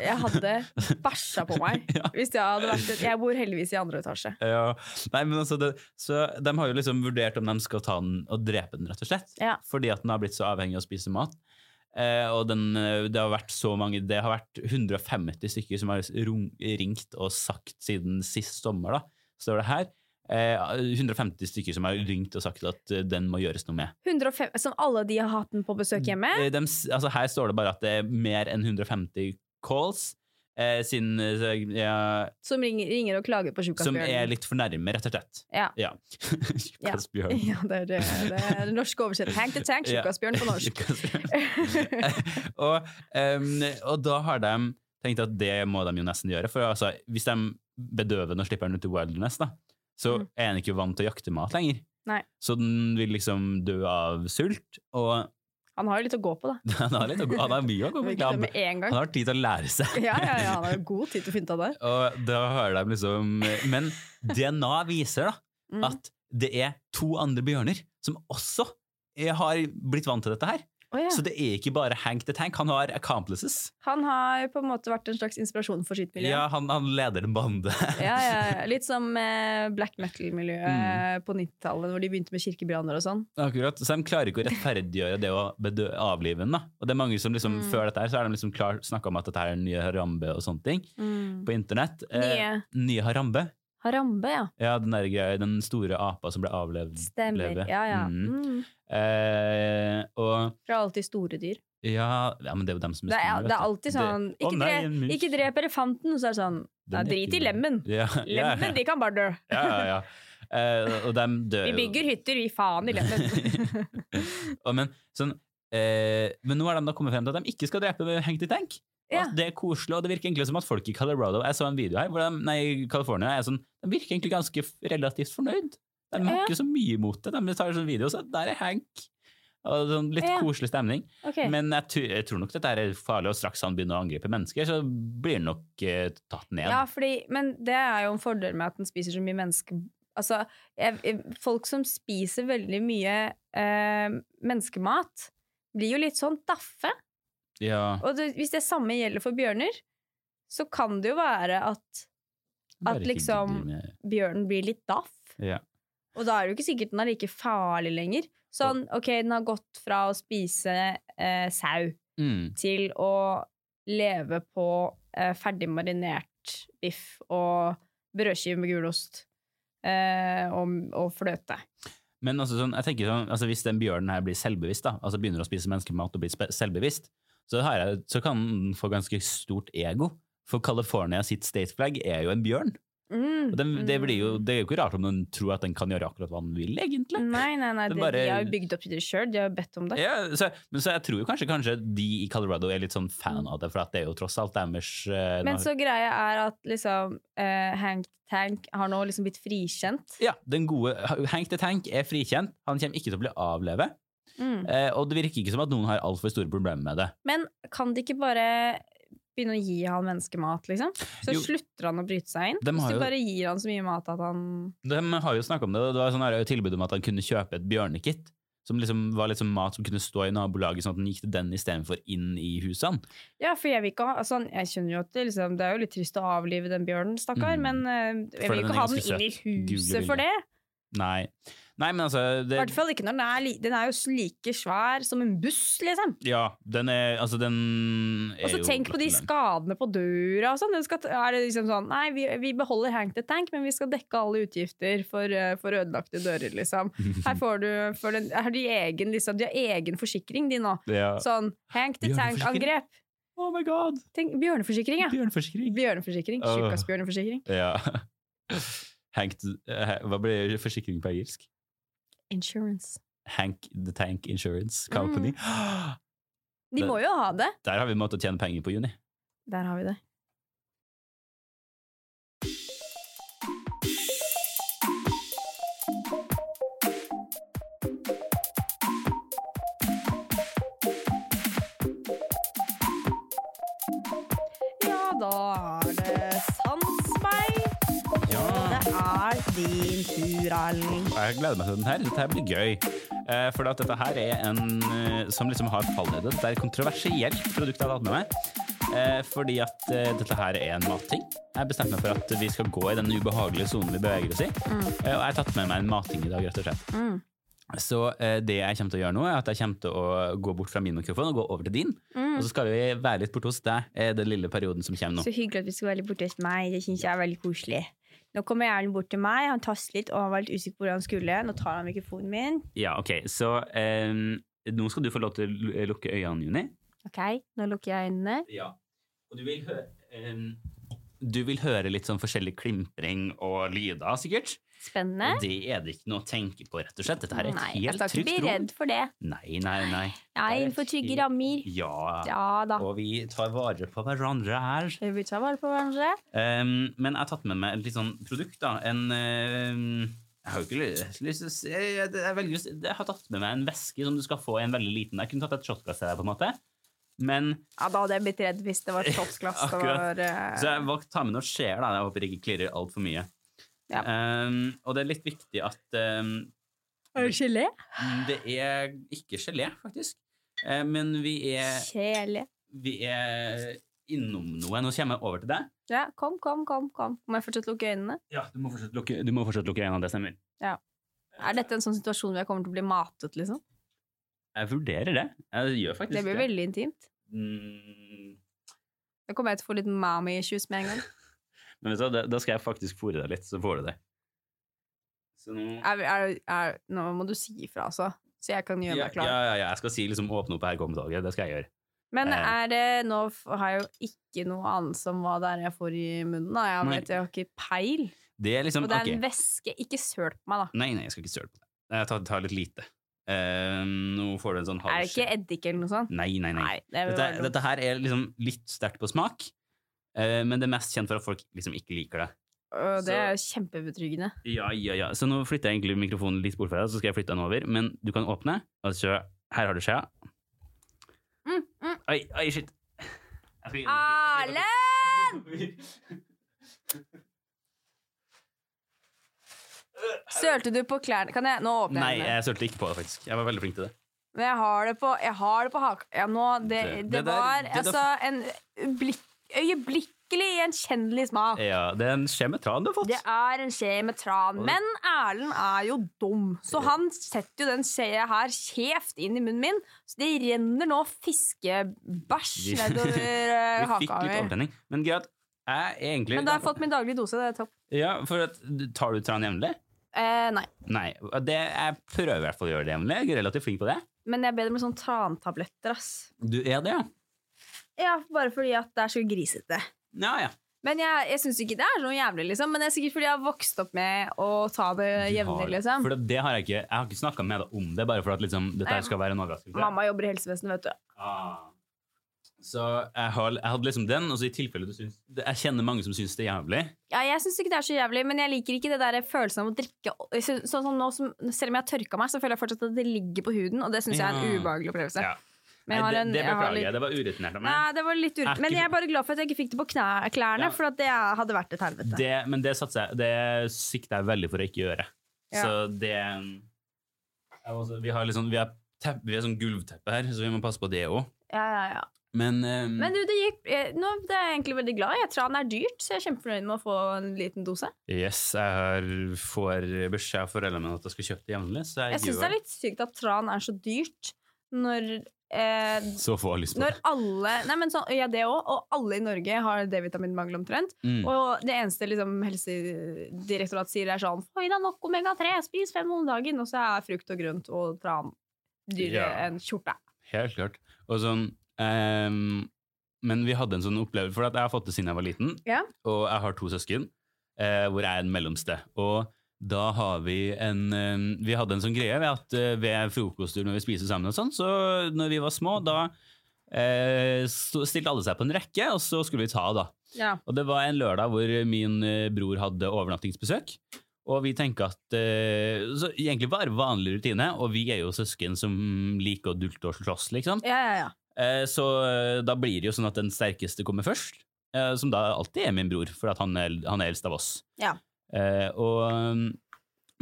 Jeg hadde bæsja på meg Ja. hvis jeg hadde vært et Jeg bor heldigvis i andre etasje. Ja. Nei, men altså det, så de har jo liksom vurdert om de skal ta den og drepe den, rett og slett. Ja. Fordi at den har blitt så avhengig av å spise mat. Eh, og den, eh, det har vært så mange Det har vært 150 stykker som har ringt og sagt siden sist sommer, da, står det her. Eh, 150 stykker som har ringt og sagt at eh, den må gjøres noe med. 150, som alle de har hatt den på besøk hjemme? De, dem altså her står det bare at det er mer enn 150 calls. Eh, siden, eh, ja, Som ringer, ringer og klager på som er litt for nærme, rett og slett. Ja. Ja. Tjukkasbjørn. Ja, det er det. det er den norske oversettelsen. Hank the Tank, tjukkasbjørn på norsk. og, um, og da har de tenkt at det må de jo nesten gjøre. For altså, hvis de bedøver den og slipper den ut i wilderness, da, så Mm. er den ikke vant til å jakte mat lenger. Nei. Så den vil liksom dø av sult, og Han har jo litt å gå på, da. han har, gå- han har mye å gå på. Han, han har tid til å lære seg. Ja, ja, ja, han har god tid til å finne ut av det. Og da hører de liksom Men DNA viser da Mm. at det er to andre bjørner som også har blitt vant til dette her. Å, ja. Så det er ikke bare Hank the Tank, han har accomplices. Han har på en måte vært en slags inspirasjon for sitt miljø. Ja, han, han leder en bande. Ja, ja. Litt som eh, black metal-miljøet Mm. på 90-tallet, hvor de begynte med kirkebranner og sånn. Akkurat, Så de klarer ikke å rettferdiggjøre det å bedø avlive den. da. Og det er mange som liksom, Mm. Før dette her så har de liksom snakka om at dette er nye Harambe og sånne ting på internett. Eh, Nye. nye Harambe. Harambe, ja. Ja, den, der, greia- den store apa som ble avlevd. Stemmer. leve. Ja, ja. Mm. Mm. Eh, og Fra alltid store dyr. ja, ja, men det er jo dem som Det er, store. det er vet du. alltid sånn det, Ikke, drep, en ikke drep elefanten! Så er det sånn ja, er Drit i lemmen! Ja. Lemmen, de kan bare dø. ja, ja, ja. Eh, og dem dør Vi bygger hytter, vi faen i lemmen. Og men, sånn, eh, men nå har de da kommet frem til at de ikke skal drepe hengt i Tank. Ja. at Det er koselig, og det virker egentlig som at folk i Colorado Jeg så en video her, hvor de, nei, California er sånn, de virker egentlig ganske relativt fornøyd. De har Ja. ikke så mye imot det. De tar sånn video så der er Hank. Og sånn litt Ja. koselig stemning. Okay. Men jeg, tror- jeg tror nok dette er farlig, og straks han begynner å angripe mennesker, så blir han nok eh, tatt ned. Ja, fordi, men det er jo en fordel med at han spiser så mye menneske... Altså, jeg, jeg- folk som spiser veldig mye eh, menneskemat, blir jo litt sånn daffe. Ja, Og det, hvis det samme gjelder for bjørner, så kan det jo være at at liksom- bjørnen blir litt daff. ja. Og da er det jo ikke sikkert den er like farlig lenger. Sånn, ok, den har gått fra å spise eh, sau Mm. til å leve på eh, ferdig marinert biff og brødskive med gulost eh, og, og fløte. Men altså, sånn, jeg tenker sånn, altså, hvis den bjørnen her blir selvbevisst, da, altså begynner å spise menneskemat og blir selvbevisst, så, har jeg, så kan den få ganske stort ego. For California sitt state flag er jo en bjørn. Mm. Den, det, blir jo, det er jo ikke rart om den tror at den kan gjøre akkurat hva den vil, egentlig. Nei, nei, nei, Det bare- de har jo bygd opp til det sjøl. De har jo bedt om det. Ja, så, men så jeg tror jo kanskje, kanskje de i Colorado er litt sånn fan av det, for at det er jo tross alt deres uh, Men så greia er at liksom uh, Hank Tank har nå liksom blitt frikjent. Ja, den gode Hank the Tank er frikjent. Han kommer ikke til å bli avleve. Mm. Eh, og det virker ikke som at noen har altfor store problemer med det. Men kan de ikke bare begynne å gi han menneskemat, liksom? Så Jo. slutter han å bryte seg inn? Hvis du jo- bare gir han så mye mat at han De har jo snakket om det, det var sånn tilbud om at han kunne kjøpe et bjørnekit. Som liksom var sånn mat som kunne stå i nabolaget, sånn at han gikk til den istedenfor inn i husene. Ja, for jeg vil ikke ha altså, Jeg skjønner jo at det, liksom, det er jo litt trist å avlive den bjørnen, stakkar, Mm. men eh, jeg vil ikke ha den inn i huset for det. Nei. Nei, men altså I hvert fall ikke når den er, den er jo like svær som en buss, liksom. Ja, den er Altså, den er Og så tenk på de skadene på døra og sånn. Er det liksom sånn Nei, vi, vi beholder Hank the Tank, men vi skal dekke alle utgifter for, eh, for ødelagte dører, liksom. Her får du for den, har de, egen, liksom, de har egen forsikring, de nå. Ja. Sånn Hank the Tank-angrep. Oh my god! Tenk, Bjørneforsikring, ja. Bjørneforsikring. Bjørneforsikring. Tjukkas. Ja. Hank, eh, hva blir forsikring på engelsk? Insurance. Hank the Tank Insurance Company. Mm. De må jo ha det. Der har vi en måte å tjene penger på, Juni. Der har vi det. Ja, da din tur, Erling. Jeg gleder meg til den her. Dette her blir gøy. Eh, for at dette her er en eh, som liksom har fallhøyde. Det er et kontroversielt produkt jeg har tatt med meg. Eh, fordi at dette her er en matting. Jeg bestemte meg for at vi skal gå i den ubehagelige sonen vi beveger oss i. Mm. og jeg har tatt med meg en matting i dag, rett og slett. Mm. Så det jeg kommer til å gjøre nå, er at jeg kommer til å gå bort fra min mikrofon og gå over til din. Mm. Og så skal vi være litt borte hos deg den lille perioden som kommer nå. Så hyggelig at vi skal være litt borte hos meg. Det syns jeg er veldig koselig. Nå kommer Erlend bort til meg. Han tastet litt, og han var litt usikker på hvor han skulle. Nå tar han mikrofonen min. Ja, ok. Så um, nå skal du få lov til å lukke øynene, Juni. Ok, nå lukker jeg øynene. Ja. Og du vil høre Du vil høre litt sånn forskjellig klimpring og lyder, sikkert. Spennende. Og det er det ikke noe å tenke på, rett og slett. Dette her er et Nei, jeg helt skal ikke trygt bli redd for det. Nei, nei, nei. Jeg er innenfor trygge rammer. Ja. Ja da. Og vi tar vare på hverandre her. Vi tar vare på hverandre. Um, men jeg har tatt med meg et litt sånn produkt, da. En um, Jeg har jo ikke lyst til jeg, jeg, jeg, jeg har tatt med meg en væske som du skal få i en veldig liten Jeg kunne tatt et shotglass til deg, på en måte. Men Ja, da hadde jeg blitt redd hvis det var et shotglass. Akkurat. var, uh... Så jeg valgte å ta med noe skjeer, da. Jeg håper det ikke klirrer altfor mye. Ja. Um, og det er litt viktig at um, Er det gelé? Det er ikke gelé, faktisk. Uh, men vi er, Gelé. vi er innom noe. Nå kommer jeg over til deg. Ja, kom, kom, kom. kom. Må jeg fortsatt lukke øynene? Ja, Du må fortsatt lukke, du må fortsatt lukke øynene, det stemmer. Er dette en sånn situasjon hvor jeg kommer til å bli matet, liksom? Jeg vurderer det. Jeg gjør faktisk Det blir veldig intimt. Mm, Da kommer jeg til å få litt mommy issues med en gang. Men vet du, da, da skal jeg faktisk fòre deg litt, så får du det. Så nå Er, er, er, nå må du si ifra, altså. Så jeg kan gjøre ja, meg klar. ja, ja, ja, jeg skal si liksom åpne opp her kommer dagen. Det skal jeg gjøre. Men Eh. er det Nå f- har jeg jo ikke noe anelse om hva det er jeg får i munnen. Da. Jeg Nei. vet jeg har ikke peil. Det er liksom Og det er ok. en væske. Ikke søl på meg, da. Nei, nei, jeg skal ikke søle på det. Jeg tar, tar litt lite. Eh, nå får du en sånn halv Er det ikke eddik eller noe sånt? Nei, nei, nei. Nei, det Dette, dumt. dette her er liksom litt sterkt på smak, eh, men det er mest kjent for at folk liksom ikke liker det. Det er jo kjempebetryggende. Ja, ja, ja. Så nå flytter jeg egentlig mikrofonen litt bort fra deg, så skal jeg flytte den over. Men du kan åpne, og så Her har du skjea. Mm, mm. Oi, oi, shit. Erlend! Sølte du på klærne? Kan jeg Nå åpner Nei, jeg den. jeg sølte ikke på det, faktisk. Jeg var veldig flink til det. Men jeg har det på, jeg har det på haka. Ja, nå, det, Det- det, det var der- altså en blikk, øyeblikkelig gjenkjennelig smak. Ja, det er en skje med tran du har fått. Det er en skje med tran. Men Erlend er jo dum, så han setter jo den skjea her kjevt inn i munnen min. Så det renner nå fiskebæsj nedover eh, Vi fikk haka litt mi. overtenning. Men greit, jeg er egentlig Men da har jeg fått min daglige dose. Det er topp. Ja, for at, Tar du tran jevnlig? Eh, nei. Nei. Det, jeg prøver i hvert fall å gjøre det jevnlig. Jeg er relativt flink på det. Men jeg er bedre med sånn trantabletter, ass. Du er det, ja? Ja, bare fordi at det er så grisete. Ja, ja. Men jeg, jeg syns ikke det er så jævlig, liksom. Men det er sikkert fordi jeg har vokst opp med å ta det jevnlig, liksom. For det, det har jeg ikke Jeg har ikke snakka med deg om det, bare for at liksom, dette Nei, skal være en overraskelse. Mamma jobber i helsevesenet, vet du. Ah. Så jeg, har, jeg hadde liksom den, og så i tilfelle du syns Jeg kjenner mange som syns det er jævlig. Ja, jeg syns ikke det er så jævlig, men jeg liker ikke det der følelsen av å drikke så, Sånn som nå som, Selv om jeg har tørka meg, så føler jeg fortsatt at det ligger på huden, og det syns jeg er en Ja. ubehagelig opplevelse. Ja. Nei, en- det, beklager jeg litt-. Det var urutinert av meg. Nei, det var litt ur... Men jeg er bare glad for at jeg ikke fikk det på knær, klærne, Ja. for det hadde vært et helvete. Det, men det, jeg, det sikter jeg veldig for å ikke gjøre. Ja. Så det også, Vi har liksom Vi har, tepp, vi har sånn gulvteppe her, så vi må passe på det òg. Ja, ja, ja. Men, um, Men du, det gikk eh, Nå det er jeg egentlig veldig glad i. Tran er dyrt, så jeg er kjempefornøyd med å få en liten dose. yes, jeg har, får beskjed av foreldrene mine at jeg skal kjøpe det jevnlig, jeg, Jeg syns det er litt sykt at tran er så dyrt når eh, Så få lyst på det. alle Nei, men så, ja, det òg. Og alle i Norge har D-vitaminmangel omtrent. Mm. Og det eneste liksom, Helsedirektoratet sier, er sånn Få i deg nok omega-3, spis fem om dagen. Og så er frukt og grønt og tran dyrere Ja. enn skjorte. Helt klart. Og sånn um, Men vi hadde en sånn opplevelse, for at jeg har fått det siden jeg var liten, Ja. og jeg har to søsken, uh, hvor jeg er en mellomste. Og da har vi en eh, Vi hadde en sånn greie ved at eh, ved frokosttur når vi spiser sammen og sånn, så når vi var små, da eh, stilte alle seg på en rekke, og så skulle vi ta, da. Ja. Og det var en lørdag hvor min eh, bror hadde overnattingsbesøk. Og vi tenker at eh, så Egentlig bare vanlig rutine, og vi er jo søsken som liker å dulte og slåss, liksom. Ja, ja, ja. Eh, Så da blir det jo sånn at den sterkeste kommer først, som da alltid er min bror, for at han er, han er eldst av oss. Ja. Eh, og, um,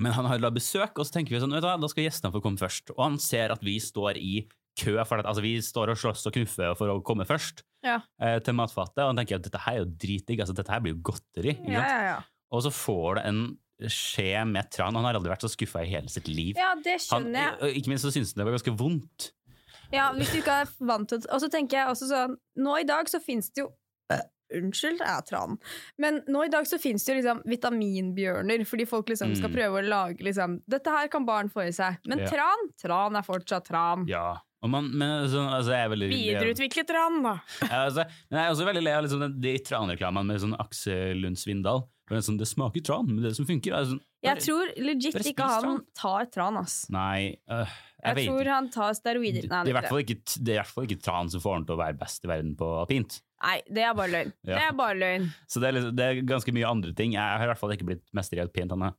men han har da besøk, og så tenker vi sånn, vet du hva, da skal gjestene få komme først. Og han ser at vi står i kø, for at, altså vi står og slåss og knuffer for å komme først Ja. eh, til matfatet, og han tenker at dette her er jo dritdigg, altså dette her blir jo godteri. ja, ja, ja. Og så får det en skje med tran. Han har aldri vært så skuffa i hele sitt liv. ja, det skjønner jeg. ikke minst så syns han det var ganske vondt. Ja, hvis du ikke er vant til Og så tenker jeg også sånn Nå i dag så finnes det jo Unnskyld, jeg er tran. Men nå i dag så finnes det jo liksom vitaminbjørner, fordi folk liksom skal Mm. prøve å lage liksom Dette her kan barn få i seg. Men Ja. tran? Tran er fortsatt tran. Ja. Og man, men altså, altså, jeg er veldig Videreutvikle tran, da. Ja, altså, men jeg er også veldig lei av liksom, den- de tranreklamene med sånn Aksel Lund Svindal. For det, er sånn, det smaker tran, men det som funker. er sånn, Jeg tror legit bare ikke han tran. tar tran, ass. Nei, øh, jeg, Jeg vet tror ikke. han tar steroider. Det, Nei, det, er i hvert fall ikke, det er i hvert fall ikke tran som får han til å være best i verden på alpint. Nei, det er bare løgn. Ja. Det er bare løgn. Så det er, liksom, det er ganske mye andre ting. Jeg har i hvert fall ikke blitt mester i alpint ennå.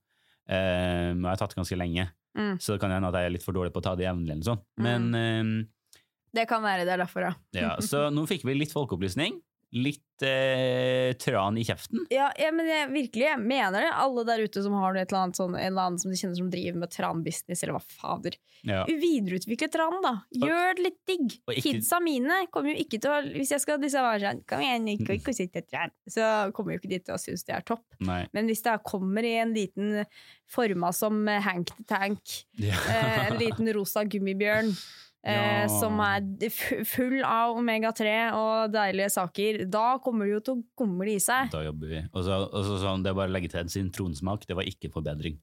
Men jeg har tatt ganske lenge, Mm. så det kan hende at jeg er litt for dårlig på å ta det jevnlig. eller sånn. Men eh, Det kan være det er derfor, ja. ja, Så nå fikk vi litt folkeopplysning. Litt eh, tran i kjeften. Ja, ja, men jeg, virkelig, jeg mener det. Alle der ute som har et eller annet sånn, en eller annen som de kjenner som driver med tranbusiness, eller hva fader. Ja. Videreutvikle tran, da. Gjør det litt digg. Ikke- Kidsa mine kommer jo ikke til å Hvis jeg skal liksom være sånn Kom igjen, ikke, ikke sitte tran. Så kommer jo ikke de til å synes det er topp. Nei. Men hvis det kommer i en liten forma som Hank the Tank, Ja. eh, en liten rosa gummibjørn eh, Ja. som er full av omega-3 og deilige saker, da kommer det jo til å kumle i seg. Da jobber vi. Og så, og så sånn, det er bare å legge til en sitroensmak, det var ikke forbedring.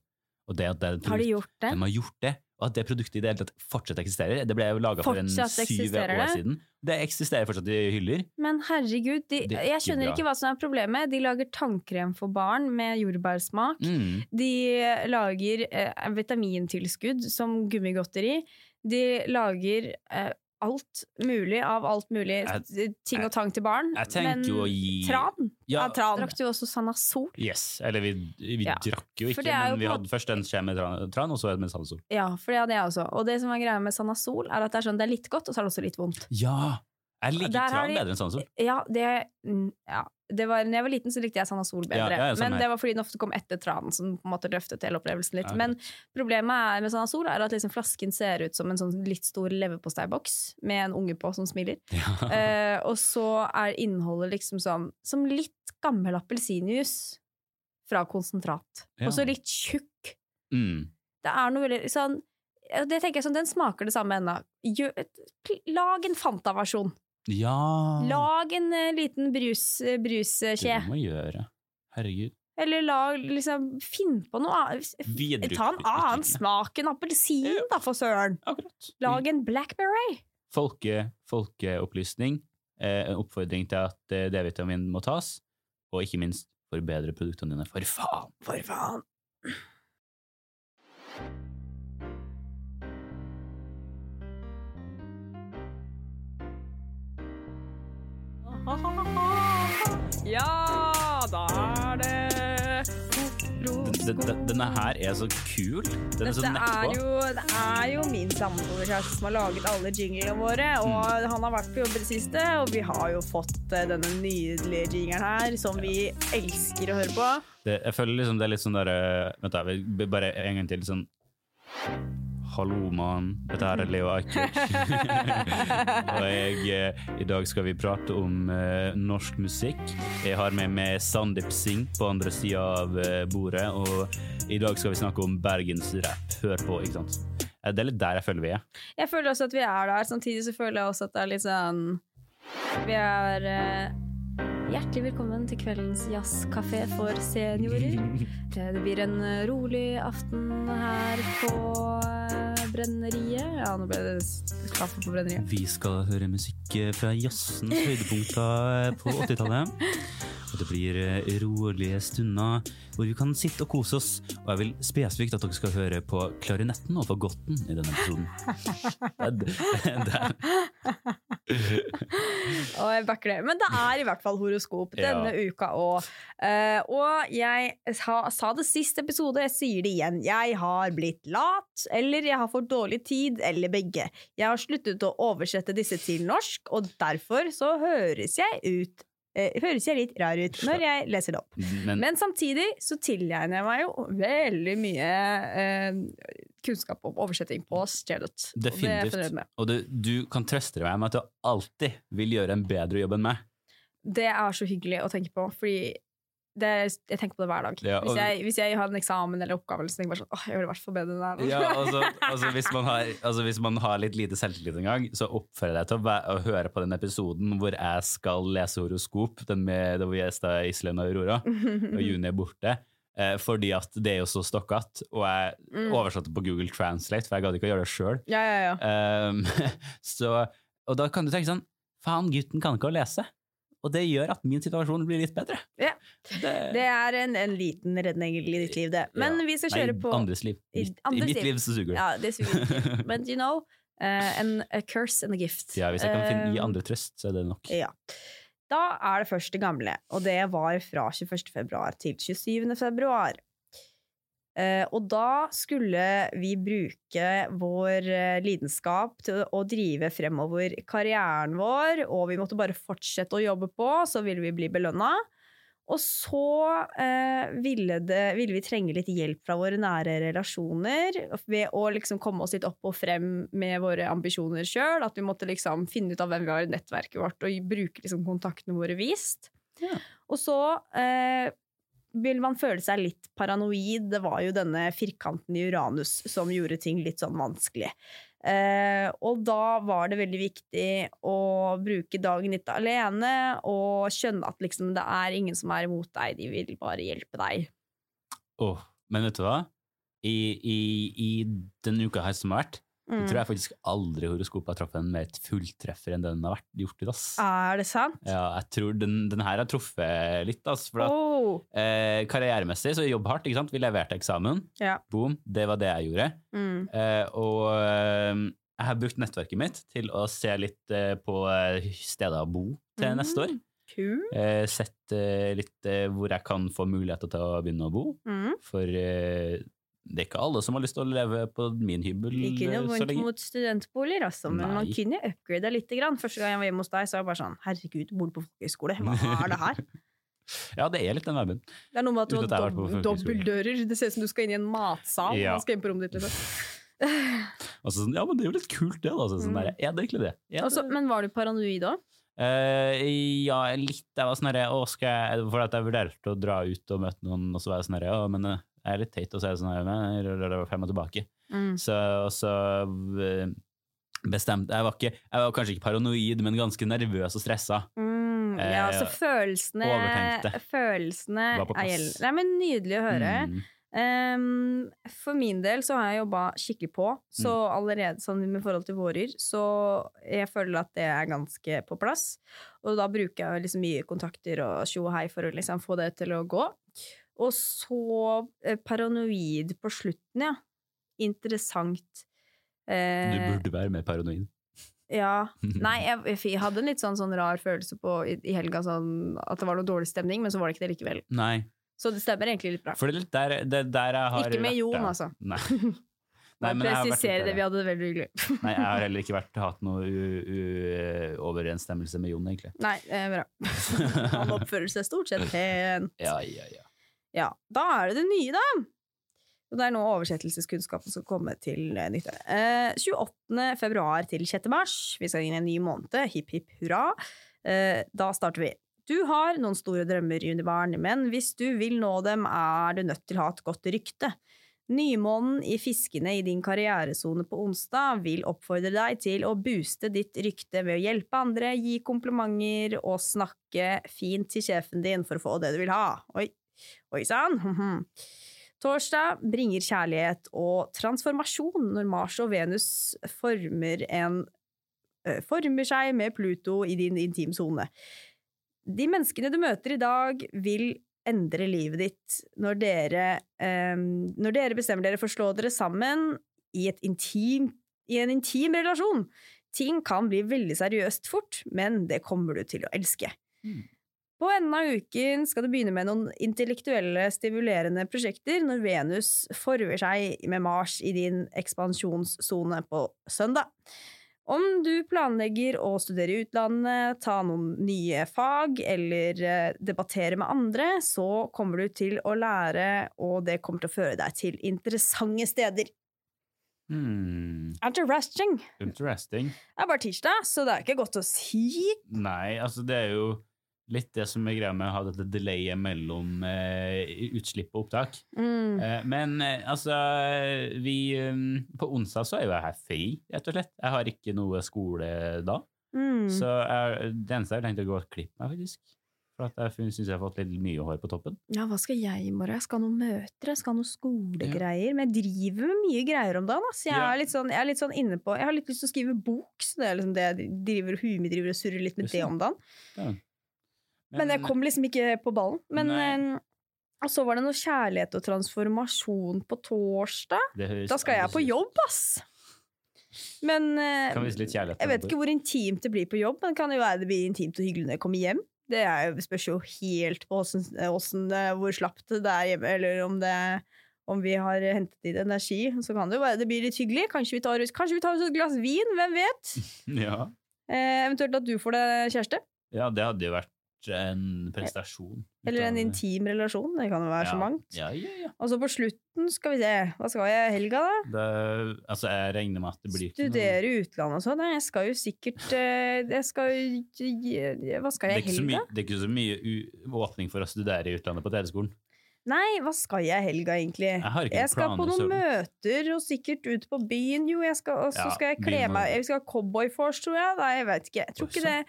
Det det produkt, Har de gjort det? De har gjort det, og at det produktet i det hele tatt fortsatt eksisterer. Det ble jo laga for en syv år det? siden. Det eksisterer fortsatt i hyller. Men herregud, de, jeg skjønner ikke hva som er problemet. De lager tannkrem for barn med jordbærsmak. Mm. De lager eh, vitamintilskudd som gummigodteri. De lager eh, alt mulig av alt mulig Jeg- ting og tang til barn. Jeg Men jo å gi tran? Ja, tran. Drakk du også Sanasol? Yes. Eller vi, vi Ja. drakk jo ikke, jo men vi på hadde først en skje med tran, tran og så en med sanasol Ja, for det hadde jeg også. Og det som er greia med Sanasol, er at det er sånn, det er litt godt, og så er det også litt vondt. Ja! Jeg liker tran bedre enn salsol. Ja, det, mm, ja. det var, når jeg var liten, så likte jeg Sanasol bedre. Ja, ja, men det var fordi den ofte kom etter tranen, som på en måte løftet hele opplevelsen litt. Ja, Men problemet med med Sanasol er at liksom flasken ser ut som en sånn litt stor leverposteiboks med en unge på som smiler. Eh, og så er innholdet liksom sånn som litt gammel appelsinjuice fra konsentrat. Og så litt tjukk. Mm. Det er noe veldig sånn det tenker jeg sånn, Den smaker det samme ennå. Lag en Fanta-versjon. Ja. Lag en eh, liten brus, eh, Det må vi gjøre. Herregud. Eller lag, liksom, finn på noe annet. Ta en annen smak enn appelsin, da, for søren! Akkurat. Lag en blackberry! Folke, folkeopplysning. eh, en oppfordring til at eh, D-vitamin må tas, og ikke minst forbedre produktene dine. For faen! For faen. Ja, da er det Den- den- Denne her er så kul. Den er så er jo, det er jo min samboerkjæreste som har laget alle jinglene våre. Og han har vært på jobb i det siste, og vi har jo fått eh, denne nydelige jingeren her, som vi elsker å høre på. Det, jeg føler liksom det er litt sånn derre Vent, da, bare en gang til. Sånn Hallo, mann. Dette her er Leo Ajkic. og jeg, eh, i dag skal vi prate om uh, norsk musikk. Jeg har med meg Sandeep Singh på andre sida av eh, bordet, og i dag skal vi snakke om bergensrapp. Hør på, ikke sant. Det er litt der jeg føler vi er. Jeg føler også at vi er der. Samtidig så føler jeg også at det er litt sånn Vi er eh, Hjertelig velkommen til kveldens jazzkafé for seniorer. Eh, Det blir en eh, rolig aften her på eh, Brenneriet. Ja, nå ble det kaffe på Brenneriet. Vi skal høre musikk eh, fra jazzens høydepunkter på 80-tallet. Og det blir eh, rolige stunder hvor vi kan sitte og kose oss. Og jeg vil spesifikt at dere skal høre på klarinetten og fagotten i denne episoden. Og jeg backer det. Men det er i hvert fall horoskop Ja. denne uka òg. og jeg sa, sa det sist episode, jeg sier det igjen. Jeg har blitt lat, eller jeg har for dårlig tid, eller begge. Jeg har sluttet å oversette disse til norsk, og derfor så høres jeg ut eh, Høres jeg litt rar ut når jeg leser det opp. men Men samtidig så tilegner jeg meg jo veldig mye eh, kunnskap om oversetting på stedet. Definitivt. det. Og du, du kan trøste deg med at du alltid vil gjøre en bedre jobb enn meg. Det er så hyggelig å tenke på, fordi det, jeg tenker på det hver dag. Ja, og- hvis, jeg, hvis jeg har en eksamen eller oppgave, så tenker jeg bare sånn Åh, jeg vil i hvert fall bedre enn det. Ja, altså, altså, hvis, man har, altså hvis man har litt lite selvtillit en gang, så oppfører jeg deg til å, å høre på den episoden hvor jeg skal lese horoskop, den med vi gjesta Iselin og Aurora, og Juni er borte. Eh, fordi at det er jo så stokkete, og jeg Mm. oversatte på Google Translate, for jeg gadd ikke å gjøre det sjøl. Ja, ja, ja. og da kan du tenke sånn Faen, gutten kan ikke å lese. Og det gjør at min situasjon blir litt bedre. Ja. Det, Det er en, en liten redning i ditt liv, det. Men Ja. vi skal Nei, kjøre på andres liv. I andres I mitt liv. liv så suger det. Ja, det suger. Men you know, en, a curse and a gift. Ja, hvis jeg kan finne, gi Eh, andre trøst, så er det nok. Ja. Da er det første gamle, og det var fra 21. februar til 27. februar. Eh, og da skulle vi bruke vår eh, lidenskap til å drive fremover karrieren vår, og vi måtte bare fortsette å jobbe på, så ville vi bli belønna. Og så eh, ville, det, ville vi trenge litt hjelp fra våre nære relasjoner ved å liksom komme oss litt opp og frem med våre ambisjoner sjøl. At vi måtte liksom finne ut av hvem vi var i nettverket vårt, og bruke liksom kontaktene våre vist. Ja. Og så eh, vil man føle seg litt paranoid. Det var jo denne firkanten i Uranus som gjorde ting litt sånn vanskelig. Eh, og da var det veldig viktig å bruke dagen litt alene og skjønne at liksom det er ingen som er imot deg, de vil bare hjelpe deg. Åh, men vet du hva? I, i, I denne uka her som har vært, Mm. tror jeg faktisk aldri horoskopet har truffet en mer fulltreffer enn den har vært gjort i. Ass. Er det sant? Ja, jeg tror den, den her har truffet litt. Ass, for at, Oh, eh, karrieremessig så jobb hardt. ikke sant? Vi leverte eksamen. ja. Boom. Det var det jeg gjorde. Mm. Eh, og eh, jeg har brukt nettverket mitt til å se litt eh, på eh, steder å bo til neste år. Eh, sett litt hvor jeg kan få muligheter til å begynne å bo. Mm. For det er ikke alle som har lyst til å leve på min hybel Ikke noe eh, så vondt lenge. mot studentboliger, altså, men man Nei. kunne upgrada litt. Grann. Første gang jeg var hjemme hos deg, så var jeg bare sånn Herregud, bor du på folkehøyskole? Hva er det her? Ja, det er litt den verben. Det er noe med at du har dob dobbeltdører. Det ser ut som du skal inn i en matsal. Ja. Man skal inn på rommet ditt, liksom. altså, sånn, ja, men det er jo litt kult, det. da. Sånn Mm. der, er det egentlig det? Er Altså, det- men var du paranoid òg? Uh, ja, litt. Jeg var sånn herre, For at jeg vurderte å dra ut og møte noen, og så var jeg sånn herre, ja, men eh, jeg er litt teit, å si det sånn men jeg ruller frem og tilbake. Mm. Så, og så eh, bestemte Jeg var ikke Jeg var kanskje ikke paranoid, men ganske nervøs og stressa. Mm, ja, Eh, så følelsene. Følelsene Var på plass. Nei, men Nydelig å høre. Mm. Um, for min del så har jeg jobba skikkelig på, så Mm. allerede sånn med forhold til vårer, så jeg føler at det er ganske på plass. Og da bruker jeg liksom mye kontakter og tjo og hei for å liksom få det til å gå. Og så eh, paranoid på slutten, ja. Interessant. Du Eh, burde være mer paranoid. ja. Nei, jeg, jeg hadde en litt sånn, sånn rar følelse på i, i helga, sånn at det var noe dårlig stemning, men så var det ikke det likevel. Nei, Så det stemmer egentlig litt bra. for det er litt der, er der jeg har Ikke med Jon, altså. Nei. Nei, men presisere det, vi hadde det veldig hyggelig. Nei, jeg har heller ikke vært, hatt noe overensstemmelse med Jon, egentlig. Nei, det er bra. Han oppfører seg stort sett pent. Ja, ja, ja. Ja, da er det det nye, da! Og det er nå oversettelseskunnskapen skal komme til eh, nytte. Eh, 28. februar til 6. mars. Vi skal inn i en ny måned. Hipp, hipp, hurra. Eh, da starter vi. Du har noen store drømmer, Junibarn, men hvis du vil nå dem, er du nødt til å ha et godt rykte. Nymånen i Fiskene i din karrieresone på onsdag vil oppfordre deg til å booste ditt rykte ved å hjelpe andre, gi komplimenter og snakke fint til sjefen din for å få det du vil ha. Oi, oi sann! Torsdag bringer kjærlighet og transformasjon når Mars og Venus former, en, eh, former seg med Pluto i din intimsone. De menneskene du møter i dag, vil endre livet ditt når dere, eh, når dere bestemmer dere for å slå dere sammen i, intim, i en intim relasjon. Ting kan bli veldig seriøst fort, men det kommer du til å elske. Mm. På enden av uken skal du begynne med noen intellektuelle, stimulerende prosjekter når Venus forver seg med Mars i din ekspansjonssone på søndag. Om du planlegger å studere i utlandet, ta noen nye fag eller eh, debattere med andre, så kommer du til å lære, og det kommer til å føre deg til interessante steder. Hmm. Interesting. Interesting. Det er bare tirsdag, så det er ikke godt å si. Nei, altså det er jo litt det som er greia med å ha dette delayet mellom eh, utslipp og opptak. Mm. Eh, men eh, altså, vi eh, På onsdag så er jo jeg her fri, rett og slett. Jeg har ikke noe skole da. Mm. Så jeg, det eneste jeg har tenkt å gå og klippe meg, faktisk. For jeg syns jeg har fått litt mye hår på toppen. Ja, hva skal jeg i morgen? Jeg skal ha noen møter, jeg skal ha noen skolegreier. Men jeg driver med mye greier om dagen. Altså. Jeg, Ja. er sånn, jeg er litt sånn inne på Jeg har litt lyst til å skrive bok, så det er liksom det jeg driver, huet mitt driver og surrer litt med det det. om dagen. Ja. Men jeg kom liksom ikke på ballen. Men, Nei. eh, og så var det noe kjærlighet og transformasjon på torsdag. Da skal jeg på jobb, ass! Men eh, jeg vet ikke hvor intimt det blir på jobb, men det kan jo være det blir intimt og hyggelig når jeg kommer hjem. Det er spørs jo helt på hvordan, åssen, eh, hvor slapt det er hjemme, eller om, det, om vi har hentet inn energi. Så kan det jo være det blir litt hyggelig. Kanskje vi tar, kanskje vi tar et glass vin, hvem vet? Ja. Eh, eventuelt at du får deg kjæreste. ja, det hadde jo vært en prestasjon. Eller en intim relasjon. Det kan jo være så ja. mangt. Ja, ja, ja. Og så på slutten skal vi se, hva skal jeg i helga, da? Det, altså, jeg regner med at det blir Studere i utlandet og sånn. Jeg skal jo sikkert eh, Jeg skal jo Hva skal jeg i helga? mye, det er ikke så mye åpning for å studere i utlandet på TV-skolen. Nei, hva skal jeg i helga, egentlig? Jeg har ikke Jeg skal på noen så- møter og sikkert ut på byen, jo. Og så Ja, skal jeg kle meg Jeg skal ha cowboyfors, tror jeg. Nei, jeg vet ikke. Jeg tror ikke det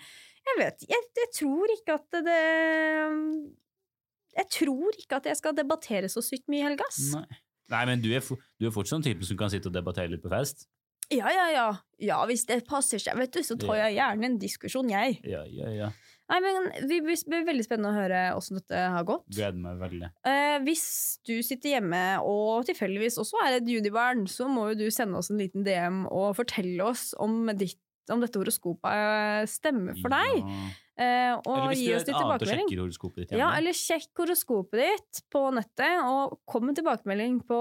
Jeg vet jeg, jeg tror ikke at det Jeg tror ikke at jeg skal debattere så sykt mye i helga. Nei. Nei, men du er, du er fortsatt en typen som kan sitte og debattere litt på fest? Ja, ja, ja. Ja, hvis det passer seg, vet du, så tar jeg gjerne en diskusjon, jeg. Ja, ja, ja. Nei, men Det blir veldig spennende å høre åssen dette har gått. Gleder meg veldig. Eh, hvis du sitter hjemme og tilfeldigvis også er et junibarn, så må jo du sende oss en liten DM og fortelle oss om, ditt, om dette horoskopet eh, stemmer for deg. Ja. Eh, og Eller hvis gi du oss er et litt annet og tilbakemelding. sjekker horoskopet ditt hjemme. Ja, eller sjekk horoskopet ditt på nettet, og kom med tilbakemelding på,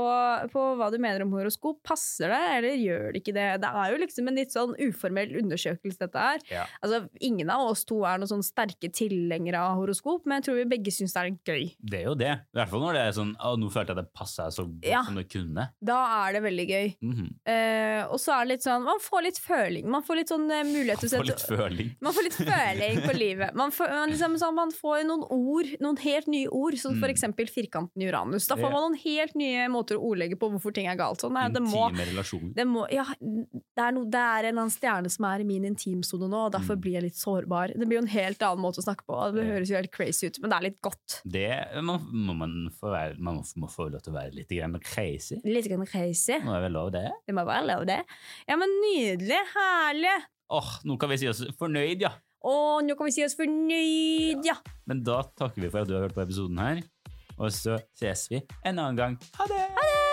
på hva du mener om horoskop. Passer det, eller gjør det ikke det? Det er jo liksom en litt sånn uformell undersøkelse, dette her. Ja. Altså, ingen av oss to er noen sånn sterke tilhengere av horoskop, men jeg tror vi begge syns det er gøy. Det er jo det. I hvert fall når det er sånn Å, nå følte jeg det passa så godt Ja. som det kunne. Da er det veldig gøy. Mm -hmm. uh, og så er det litt sånn Man får litt føling. Man får litt sånn uh, mulighet til å sette. Man får litt føling på livet. Man får, man liksom, man får noen ord, noen helt nye ord, som Mm. eksempel firkanten i Uranus. Da får man noen helt nye måter å ordlegge på hvorfor ting er galt. Sånn, nei, det må, det, må, ja, det, er no, det er en eller annen stjerne som er i min intimsone nå, og derfor Mm. blir jeg litt sårbar. Det blir jo en helt annen måte å snakke på. Det høres jo helt crazy ut, men det er litt godt. Det må, må man få være, man må, få lov til å være litt grann crazy. Litt grann crazy. Må jeg vel lov det? Det må være lov, det. Ja, men nydelig. Herlig. Åh, nå kan vi si oss fornøyd, ja. Og nå kan vi si oss fornøyd, ja. Men da takker vi for at du har hørt på episoden her. Og så ses vi en annen gang. Ha det! Ha det!